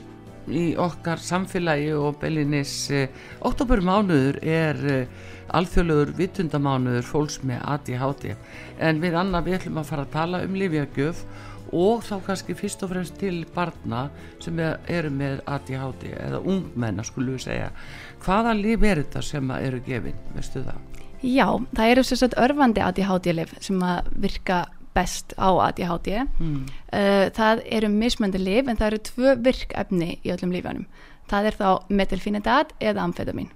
í okkar samfélagi og beilinnis eh, oktobermánuður er eh, alþjóðlegur vittundamánuður fólks með ADHD en við annað við ætlum að fara að tala um lifjagjöf og þá kannski fyrst og fremst til barna sem er- eru með ADHD eða ungmenna skulum við segja hvaða líf er þetta sem eru gefin, veistu það? Já, það eru sagt örfandi ADHD-lif sem að virka best á ADHD. Mm. Uh, það eru mismöndi lif en það eru tvö virkefni í öllum lífanum. Það er þá metilfinidat eða amfetamin.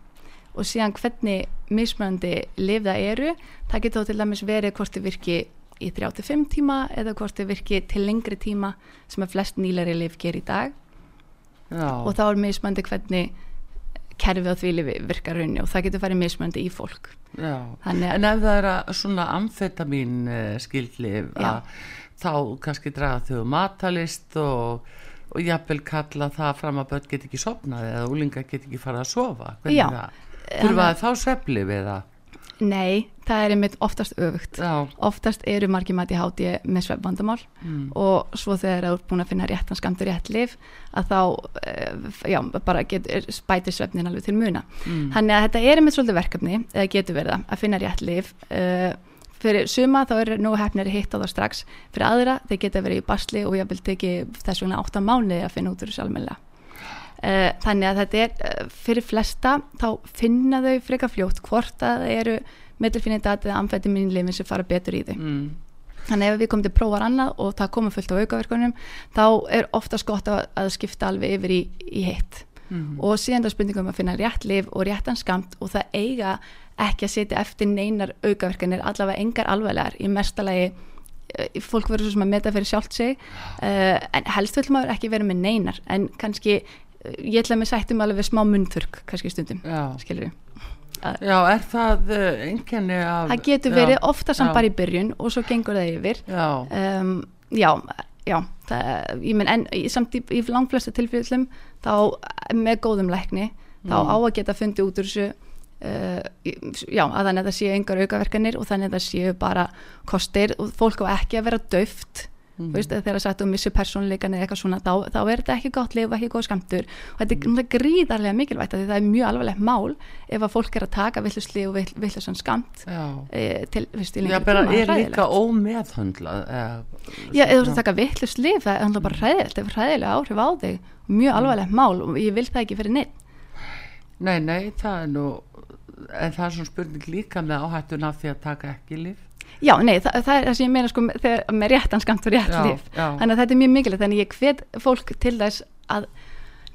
Og síðan hvernig mismöndi lif það eru, það getur þá til dæmis verið hvort þið virki í 35 tíma eða hvort þið virki til lengri tíma sem að flest nýlari lif ger í dag Já, og þá er mismöndi hvernig kerfið á því lifi virkar raunni og það getur farið mismöndi í fólk. En ef það er að svona amfetamin uh, skildlif þá kannski draga þau matalist og, og jafnvel kalla það fram að börn get ekki sopnað eða úlinga get ekki farið að sofa Hvernig Já. það? Þurfa það þá sveflif eða? Nei, það er einmitt oftast öfugt. Já, oftast eru margir mati háti með svefnvandamál Mm. og svo þegar þú ert búin að finna réttan skamtur rétt lif að þá uh, já, bara getur spæti svefnin alveg til muna Mm. þannig að þetta er einmitt svolítið verkefni eða getur verið það, að finna rétt lif uh, fyrir suma þá er nú hefnir hitt á það strax, fyrir aðra þeir geta verið í basli og ég vil teki þess vegna átta mánuði að finna út úr þessu almennilega Uh, þannig að þetta er uh, fyrir flesta þá finna þau freka fljótt hvort að það eru metilfinidat eða amfetaminlifin sem fara betur í þau mm. þannig ef við komum til prófar annað og það komum fullt á aukaverkunum þá er oftast gott að, að skipta alveg yfir í, í hitt Mm. og síðan er spurningum að finna rétt lif og réttan skamt og það eiga ekki að setja eftir neinar aukaverkanir allavega engar alvarlegar í mestalagi eh, fólk verður svo sem að meta fyrir sjálft sig uh, en helst vil maður ekki vera með neinar en kannski ég ætla með sættum alveg smá munnþurk kannski stundum, Já. skilur við Já, er það uh, einkenni af það getur já, verið ofta samt bara í byrjun og svo gengur það yfir Já, um, já, já það, ég menn en samt í, í langflestu tilfellum þá með góðum lækni þá Mm. á að geta fundið út úr þessu uh, já, að þannig að það séu engar aukaverkanir og þannig að það séu bara kostir og fólk á ekki að vera döft. Mm. veist, þegar það sagt um missi persónuleikan eða eitthvað svona, þá, þá er þetta ekki gott lif og ekki góð skamtur og þetta er mm. gríðarlega mikilvægt því það er mjög alvarlegt mál ef að fólk er að taka villusli og villusan skamt já e, til, veist, í Já, lengri tíma, er hræðilegt. líka ómeðhöndlað eða, Já, eða þú ert að taka vittlust lif, það er náttúrulega bara hræðilegt, það er hræðilega áhrif á þig, mjög alvarlegt mál og ég vil það ekki fyrir neitt. Nei, nei, það er nú en það er svona spurning líka með áhættun af því að taka ekki lif Já, nei, það, það er það sem ég meina sko með, réttan skamt og rétt Já, lif. já. Þannig að þetta er mjög mikilvægt, þannig að ég hvet fólk til þess að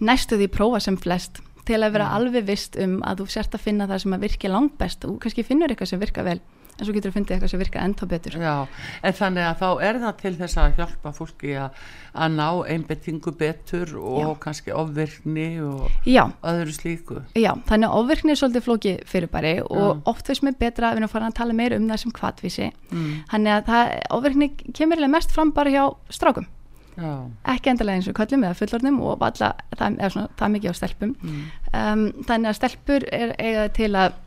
næstu því prófa sem flest til að vera alveg vist um að þú sért að finna það sem að virki langt best og kannski finnur eitthvað sem virka vel en svo getur þú fundið eitthvað sem virka ennþá betur. Já, en þannig að þá er það til þess að hjálpa fólki að, að ná einbettingu betur og Já. kannski ofvirkni og Já, öðru slíku Já, þannig að ofvirkni er svolítið flóki fyrirbæri og Já. oft veist mér betra að við erum farin að tala meira um það sem kvatvísi. mm. Þannig að það, ofvirkni kemur mest fram bara hjá strákum. Já, Ekki endilega eins og köllum eða fullornum og alla, er það er mikið á stelpum. mm. Um, þannig að stelpur er eiga til að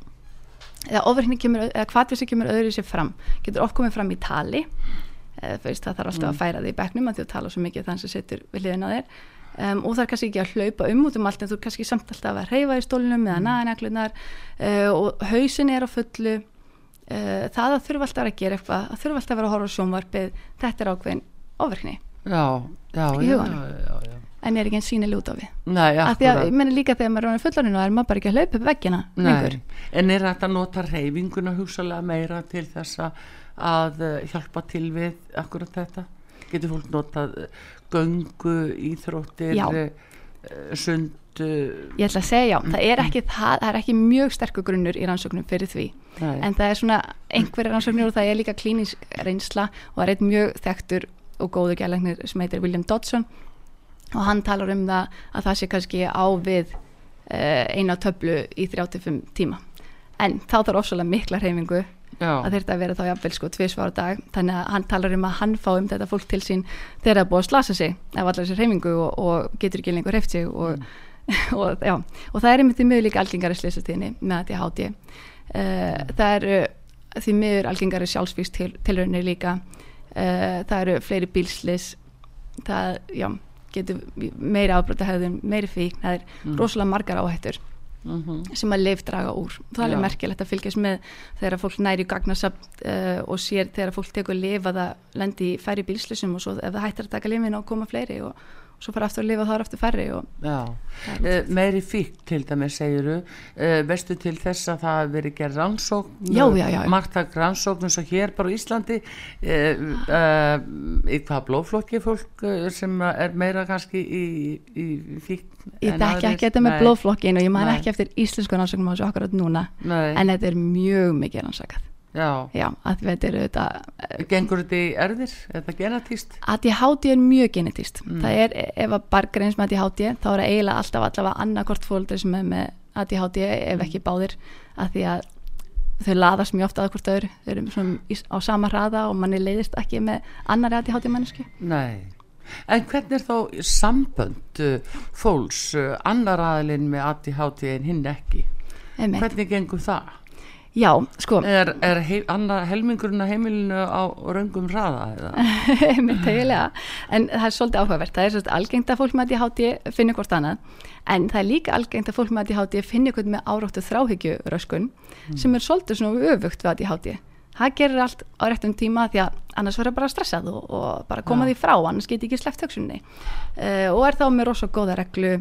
eða ofvirkni kemur, eða kvatvísi kemur öðru sér fram. Getur oft komið fram í tali. Eða, veist, það þarf alltaf að færa þig í bekknum að þú tala svo mikið þannig sem setur við hliðina á þér. Um, og það er kannski ekki að hlaupa um út um allt en þú er kannski samt alltaf að reyfa í stólunum eða naðanaklunar uh, og hausin er á fullu uh, það að þurfa alltaf að gera eitthvað að þurfa alltaf að vera að horfa sjónvarpið þetta er ákveðin ofverkni já, já, já, já, já. En er ekki einn sínileg út á við. Nei, af því að ég menna líka þegar maður er orðinn fullorðinn og er maður bara ekki að hlaupa upp veggina lengur. Nei, en er þetta að nota reyfinguna hugsalega meira til þess að- eh, hjálpa til við akkurat þetta? Getur fólk notað eh, göngu, íþróttir, Já. eh, sund, ég ætla að segja já, það er ekki, það, það er ekki mjög sterkur grunnur í rannsóknum fyrir því. Nei, en það er svona einhverja rannsóknir og það er líka klínisk reynsla og það er einn mjög þekktur og góðu gælæknir sem heitir William Dodson og hann talar um það að það sé kannski á við uh, eina töflu í 35 tíma. En þá þarf ofsalega mikla hreyfingu já, að þetta vera þá jafnvel sko tvisvar á dag. Þannig að hann talar um að hann fá um þetta fólk til sín þegar það er búið að slasa sig af allar þessi hreyfingu og, og getur ekki lengur hreyft sig og, og, já, og það er einmitt því miður líka algengari slýsatíðinni með að því háti uh, það eru því miður algengari sjálfsvíks til, tilraunir líka. Uh, það eru fleiri bílslis það, já, getur meiri afbrota meiri fíkn, það er Mm. rosalega margar áhættur sem að lif draga úr. Það er Já. merkilegt að fylgjast með þegar fólk næri gagnasamt uh, og sér þegar fólk tekur lif að það lendi í færri bílslisum og svo ef það hættir að taka lifin og koma fleiri og, og svo fara aftur að lifa og það er aftur færri uh, meiri fík til dæmis segiru, uh, veistu til þess að það verið gerð rannsókn margtak rannsókn eins og hér bara á Íslandi? Uh, í hvað blóðflokki fólk sem er meira kannski í, í fík ég þekki ekki þetta með blóðflokkin og ég man ekki eftir íslensku rannsóknum á þessu akkurat núna Nei, en þetta er mjög mikið rannsakað. Já, Já, að þetta er þetta gengur þetta í erðir, er þetta genatíst? ADHD er mjög genetist það er, ef að barn greins með ADHD þá er það eiginlega alltaf allavega annarkort fóldri sem er með ADHD ef ekki báðir að því að þau laðast mjög ofta að hvort öðru þau eru á sama hraða og manni leiðist ekki með annari ADHD mannesku Nei, en hvernig er þá sambönd uh, fólks, uh, annar aðilinn með ADHD en hinn ekki? Einmitt. Hvernig gengur það? Já, sko, Er, er hei, annar helmingurinn á heimilinu á röngum hraða eða? einmitt eiginlega. En það er svolítið áhugavert, það er svolítið algengt að fólk með ADHD finni hvort annað. En það er líka algengt að fólk með ADHD finni hvort með áráttu þráhyggju röskun sem er svolítið svona öfugt við ADHD það gerir allt á réttum tíma því að annars verður bara stressað og, og bara koma Já. því frá, annars geti ekki sleppt hugsunni uh, og er þá með rosa góða reglu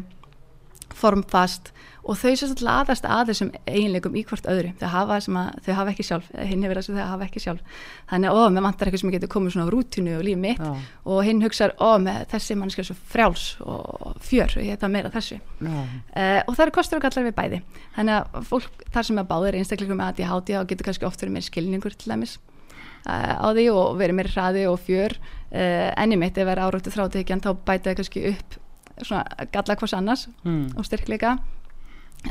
formfast og þau sem sagt laðast að þessum eiginleikum í hvort öðru. Þau hafa að þau hafa ekki sjálf hinn hefur þessu þau hafa ekki sjálf. Þannig að ó, mér vantar eitthvað sem getur komið svona á rútinu og líf mitt Já. og hinn hugsar, ó, með þessi mannskja er svo frjáls og fjör og ég þetta meira af þessu. Já, uh, og það eru kostur og gallar við bæði. Þannig að fólk þar sem er báðir einstakleikum með ADHD og getur kannski oft verið meir skilningur til dæmis uh, á því og verið meir hraði og fjör. Uh, enni mitt ef er áráttu þráttekjan þá bæta það kannski upp svona galla hvers annars mm. og styrkleika.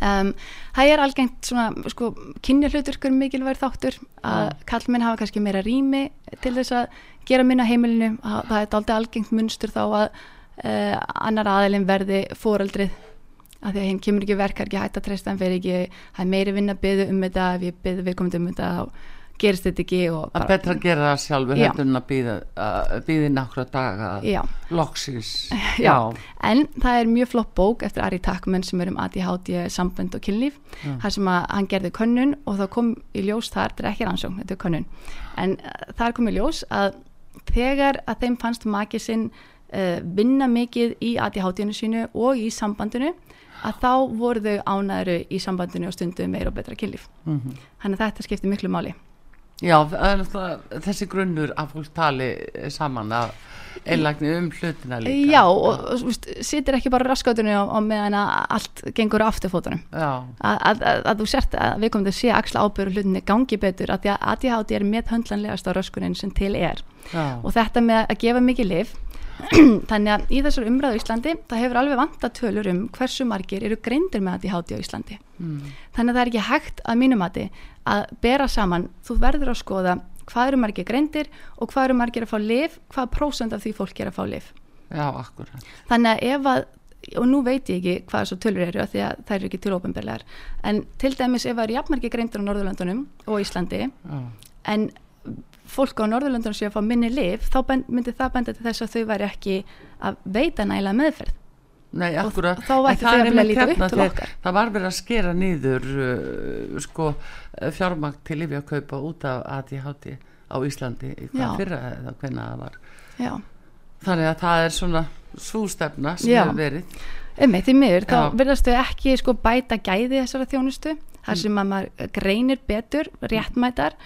Um, það er algengt svona sko, kynja hluturkur mikilvægur þáttur. Að kallmenn hafa kannski meira rými til þess að gera minna heimilinu. Það það er aldrei algengt munstur þá að uh, annar aðilinn verði fóreldrið að því að hinn kemur ekki verkar ekki hægt að treysta hann fyrir ekki það er meiri vinna að byggja um þetta ef ég byggja viðkomandi um þetta þá gerist þetta ekki og að betra að gera það sjálfur en að í nokkra daga. Já. loksins. Já. En það er mjög flott bók eftir Ari Takman sem er um ADHD, sambönd og kynlíf þar sem að hann gerði könnun og það kom í ljós þar, þetta er ekki rannsókn, þetta er könnun. En uh, þar kom í ljós að þegar að þeim fannst maki sinn uh, vinna mikið í ADHD-inu sínu og í sambandinu að þá voru þau ánæðru í sambandinu og stundu meira og betra kynlíf. Mhm. þannig að þetta skiptir miklu máli Já, þessi grunnur að fólk tali saman að einlægni um hlutina líka. Já, og, veist, situr ekki bara raskatunni á, á meðan að allt gengur á afturfótunum. Að, þú sért að við komum að sé axla ábyrðu hlutinni gangi betur að því að ADHD er meðhöndlanlegast á röskunin sem til er já, og þetta með að gefa mikið lif þannig að í þessar umræðu Íslandi það hefur alveg vanta tölur um hversu margir eru greindir með ADHD á Íslandi. Mm. þannig að það er ekki hægt að mínum mati að bera saman, þú verður að skoða hvað eru margir greindir og hvað eru margir að fá lif, hvað prósent af því fólk er að fá lif já, akkurat. Þannig að ef að og nú veit ég ekki hvað svo tölur eru því að þær eru ekki til ópenbarlegar en til dæmis ef það eru jafnmargi greindur á Norðurlöndunum og Íslandi já. en fólk á Norðurlöndunum sé að fá minni lif þá myndi það benda til þess að þau væri ekki að veita nægilega meðferð. Nei, akkurat þá En það er einmitt hérna til þegar. Það var verið að skera niður uh, sko, fjármagn til lifi að kaupa út af ADHD á Íslandi í hvað fyrra eða hvernig það var. Já, Þannig að það er svona sústefna sem hefur verið. Um því miður, þá Já. verðast þau ekki sko bæta gæði þessara þjónustu þar sem að maður greinir betur réttmætar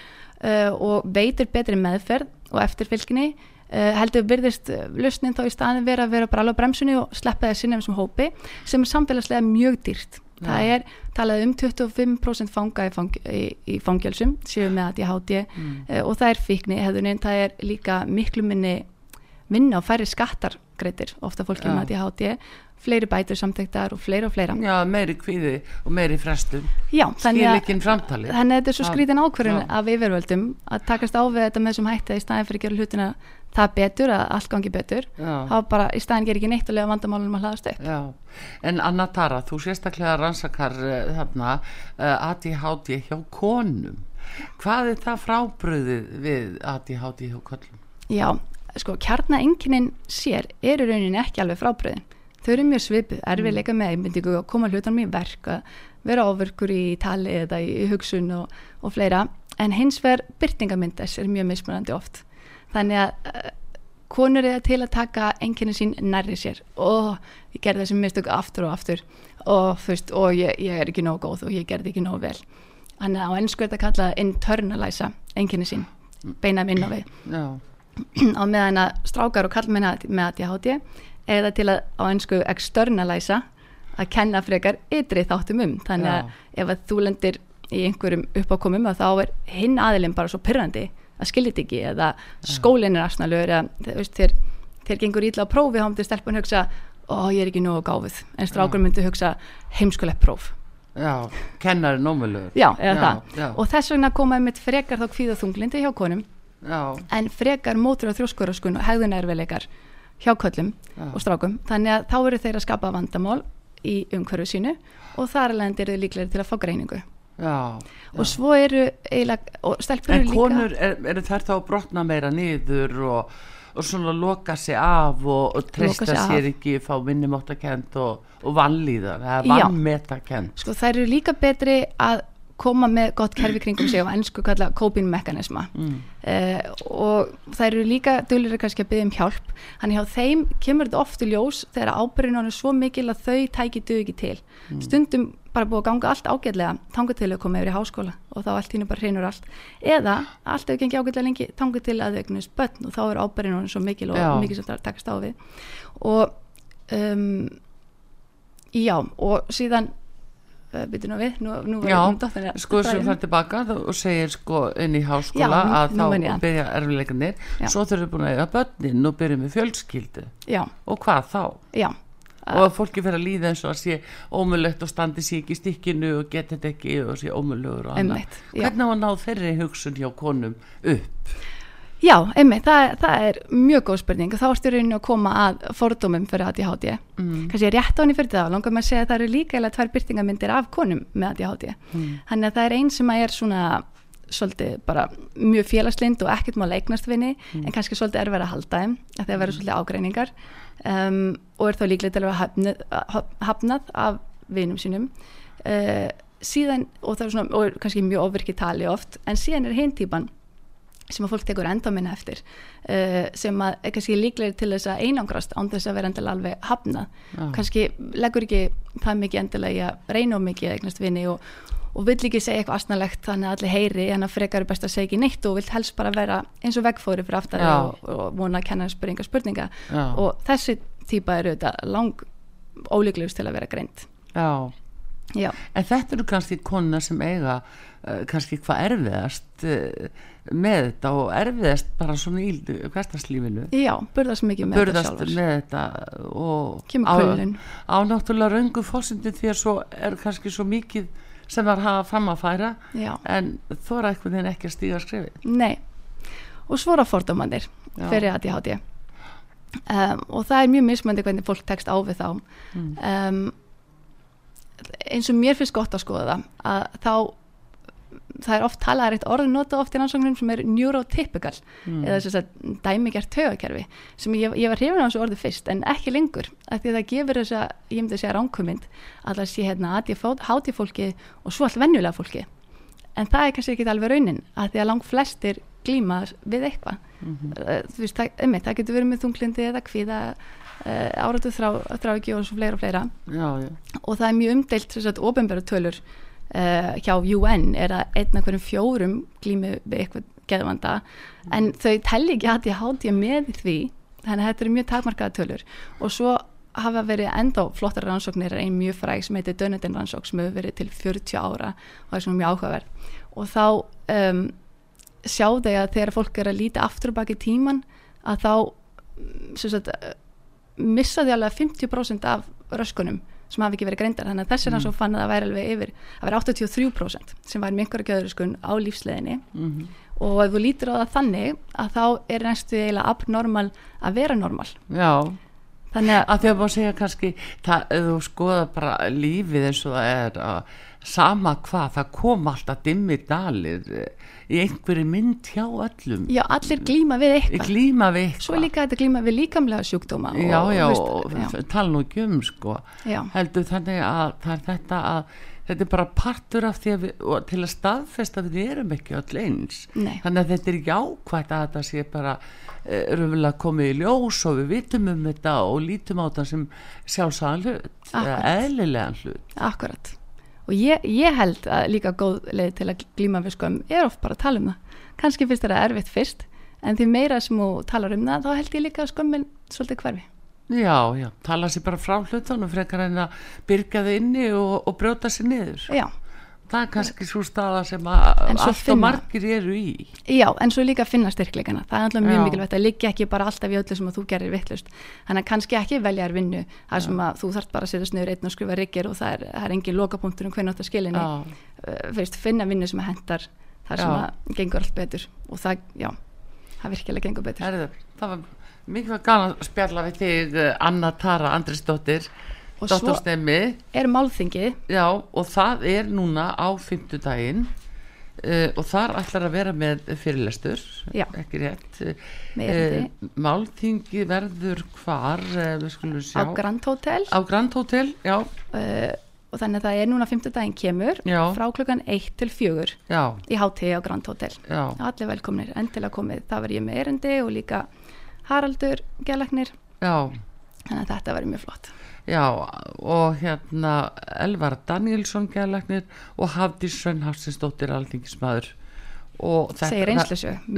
uh, og veitir betri meðferð og eftirfylgni uh, heldur virðist uh, lausnin þá í staðin vera að vera bara alveg á bremsunni og sleppa það sinni sem hópi sem er samfélagslega mjög dýrt það Já. er talað um 25% fanga í, fang, í, í fangjálsum séu með ADHD mm. uh, og það er fíkni hefðunin, það er líka miklu minni vinna og færri skattar greitir ofta fólki með ADHD fleiri bætur samþektar og fleira og fleira. Já, meiri kvíði og meiri frestun. Já, þannig að, Skilíkin framtalið. þannig að þetta er svo skrítin ákvörðun Já. af yfirvöldum að takast á við þetta með þessum hætti í staðin fyrir að gera hlutina það betur, að allt gangi betur þá bara í staðin gerir ekki neitt að lega vandamálunum að hlaðast upp. Já, en Anna Tara, þú sérstaklega rannsakar uh, þarna uh, ADHD hjá konum. Hvað er það frábröðið við ADHD hjá kollum? Já, sko, kjarnaenginin sér eru rauninni ekki alveg frábröðin þau eru mjög svipuð, erfiðleika með einbindingu og koma hlutunum í verk að vera ofurkur í tali eða í hugsun og, og fleira. En hins vegar byrtingamynd þess er mjög mismunandi oft. Þannig að uh, konur er til að taka einkenni sín nærri sér. Og ég gerði þessi mistök aftur og aftur. Og veist, og ég, ég er ekki nóg góð og ég gerði ekki nóg vel. Þannig að á ennsku er þetta kallað internaliza einkenni sín, beina minn á við. Já, á meðan að strákar og kallmenn með ADHD eða til að á einsku externaliza að kenna frekar ytri þáttum um. Þannig að ef að þú lendir í einhverjum uppákomum að þá er hinn aðilinn bara svo pyrrandi að skilja þetta ekki eða skólinn er asnalur eða þér, þér gengur ítla á prófi þá myndir stelpun hugsa ó ég er ekki nógu gáfuð. En strákur myndi hugsa heimskulegt próf. Já, kennari nómulur. Já, eða Já, það. já. og þess vegna koma einmitt frekar þá kvíða þunglindi hjá konum já, en frekar mótur og þrjóskuraskun og hegðunarveikar hjá köllum Já. og strákum þannig að þá eru þeir að skapa vandamál í umhverfu sínu og þar alveg eru þið líklegri til að fá greiningu já, og svo eru eiginlega og stelpur en eru líka konur er, eru þær þá að brotna meira niður og, og svona loka sig af og, og treysta sig af. sér ekki fá minnumáttakend og, og vannlíðar eða Já. vannmetakend sko þær eru líka betri að koma með gott kerfi kringum sig og ennsku kalla coping mekanisma mm. uh, og þær eru líka dulir kannski að byggja um hjálp. Þannig hjá þeim kemur þetta oft í ljós þegar ábyrðin er svo mikil að þau tæki dug ekki til. Stundum bara búið að ganga allt ágætlega tangu til að koma yfir í háskóla og þá allt hínu bara hreinur allt. Eða allt hefur gengið ágætlega lengi tangu til að þau eignast börn og þá er ábyrðin svo mikil og Já. mikil sem það takast á við. Og um, já og síðan uh, byrju nú við, nú, nú var datt henni að sko sem það tilbaka og segir sko inn í háskóla Já, að þá ég byrja erfileikarnir Já. svo þurfum við búin að eiga börnin og byrjum við fjölskyldu. Já, og hvað þá? já, og að fólki fyrir að líða eins og að sé ómulögt og standi sér ekki í stikkinu og geti þetta ekki og sé ómulögur og annað. Hvernig á að ná þeirri hugsun hjá konum upp Já, einmitt, það, það er mjög góð spurning og þá ertu í rauninu að koma að fordómum fyrir ADHD. Mm. Kannski rétt á henni fyrir það, langar maður að segja að það eru líka eða tvær byrtingamyndir af konum með ADHD. Mm. Þannig að það er einn sem er svona svolítið bara mjög félagslind og ekkert má leiknast vinni en kannski svolítið er verið að halda þeim að það verður svolítið ágreiningar um, og er þá líklega til að vera hafnað, af vinum sínum uh, síðan og er svona og er kannski mjög ofvirkið tali oft en síðan er hinn típan sem að fólk tekur enda minna eftir uh, sem að kannski líklegir til þess að einangrast án þess að vera endilega alveg hafnað Já. kannski leggur ekki það mikið endilega í að reyna of mikið eignast vini og, og vill ekki segja eitthvað asnalegt þannig að allir heyri en að frekar er best að segja ekki neitt og vill helst bara vera eins og veggfóri fyrir aftar og, og vona að kenna spurninga spurninga Já. og þessi típa eru þetta lang ólíklegust til að vera greint Já. Já, en þetta eru kannski konuna sem eiga uh, kannski hvað erfiðast uh, með þetta og erfiðast bara svona í hverstaslífinu já burðast mikið með burðast þetta sjálfur með þetta og á, á náttúrulega röngu fórsindi því að svo er kannski svo mikið sem þar hafa fram að færa Já. en þóra einhvern veginn ekki að stíga skrifið Nei, og svo er það fordómanir Já. fyrir ADHD um, og það er mjög mismöndi hvernig fólk tekst á við þá. Um, eins og mér finnst gott að skoða það að þá það er oft talað eitt orð nota oft í rannsóknum sem er neurotypical Mm. eða þess að dæmigjart taugakerfi sem ég, ég var hrifin á þessu orði fyrst en ekki lengur af því að það gefur þess að ég myndi að segja ránkumind að það sé hérna ADHD fólki og svo allt venjulega fólki en það er kannski ekki alveg raunin að því að langt flestir glíma við eitthvað Mhm. uh, þú veist, það, einmitt, það getur verið með þunglindi eða kvíða áratu þrá, þrá ekki og fleira og fleira. Já, já, og það er mjög að ofinbæra tölur uh, hjá UN er að einn af hverjum fjórum glími við eitthvað geðvanda. En þau telli ekki að ég háti með því þannig að þetta eru mjög takmarkaða tölur. Og svo hafa verið enda flottar rannsóknir er ein mjög fræg sem heitir Dönnetin rannsók sem hefur verið til 40 ára og er svona mjög áhugaverð. Og þá um, sjá þau að þegar fólk er að líta aftur baki tíman að þá mm, sem sagt, missa því alveg 50% af röskunum sem hafi ekki verið greindar þannig að þessi rannsók fann að það væri alveg yfir að vera 83% sem væri með einhverja gjöðuröskun á lífsleðinni Mhm. og ef þú lítur á það þannig að þá er næstu eiginlega abnormal að vera normal já. þannig að að því að maður segja kannski það, þú skoða bara lífið eins og það er að sama hvað, það kom alltaf dimmi dalir í einhverju mynd hjá öllum. Já, allir glíma við eitthvað. Glíma við eitthvað. svo líka þetta glíma við líkamlega sjúkdóma já, og, já, þú og veist, já, tala nú ekki um sko. Já, heldur þannig að er þetta að þetta er bara partur af því að við, til að staðfesta að við erum ekki öll eins. Nei. þannig að þetta er jákvægt að þetta sé bara uh, komið í ljós og við vitum um þetta og lítum á þetta sem sjálfsagan hlut eðlilegan hlut. Akkurat. Og ég, ég held að líka góð leið til að glíma við skömm er oft bara að tala um það. Kannski finnst þetta erfitt fyrst, en því meira sem þú talar um það, þá held ég líka að skömmin svolítið hverfi. já, já, tala sér bara frá hlutunum frekar en að byrga þau inni og, og brjóta sér niður Já, það er kannski svo staða sem að En svo allt og finna- margir eru í já, en svo líka finna styrkleikana. Það er alltaf mjög Já. mikilvægt að liggja ekki bara alltaf í öllu sem að þú gerir vittlust. Þannig að kannski ekki velja þér vinnu, það sem að þú þarft bara að setja sniður einn og skrifa riggir og það er, það er engin lokapunktur um hvernig að skilinni. Uh, fyrst, finna vinnu sem að hendar þar sem Já. að gengur allt betur og það, já, það virkilega gengur betur. Herðu, það var mikið var gaman að spjalla við þig eh, Anna Tara Andrisdóttir Og svo- Er málþingið. Já, og það er núna á fimmtudaginn uh, og þar ætlar að vera með fyrirlestur. Já. ekki rétt. Erindi. uh, Málþingi verður hvar uh, við skulum sjá. Á Grand Hotel. Á Grand Hotel, já, og þannig að það er núna 5. daginn kemur Já. frá klukkan 1 til 4 já, í hátíði á Grand Hotel. Já. Allir velkomnir, endilega komið. Það var ég með erindi og líka Haraldur já, þannig að þetta verður mjög flott já og hérna Elvar Danielsson gælagnir og Hafdís Svennhafsinsdóttir alþingismæður og þetta-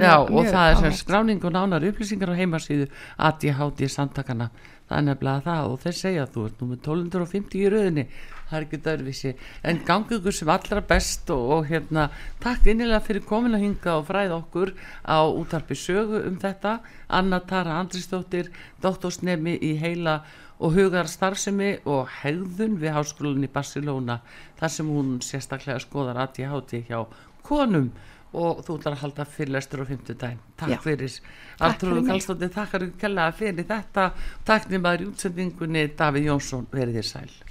Já, og það er skráning og nánar upplýsingar á heimasíðu ADHD samtakana það er nefnilega það og þeir segja að þú ert nú með 1250 í rauðinni það er ekki dörfisi en gangi ykkur sem allra best og, og hérna takk innilega fyrir komin að hinga og fræða okkur á útarpi sögu um þetta. Anna Tara Andrisdóttir doktorsnemi í heila og hugar starfsemi og hegðun við háskólan í Barcelona þar sem hún sérstaklega skoðar ADHD hjá konum. Og þú ætlar að halda fyrirlestur á fimmtudaginn. Takk Já. fyrir. Artrúðu fyrir. Kallstóttir, takkar fyrir þetta. Takk nýmaður í útsendingunni Davíð Jónsson verið þér sæl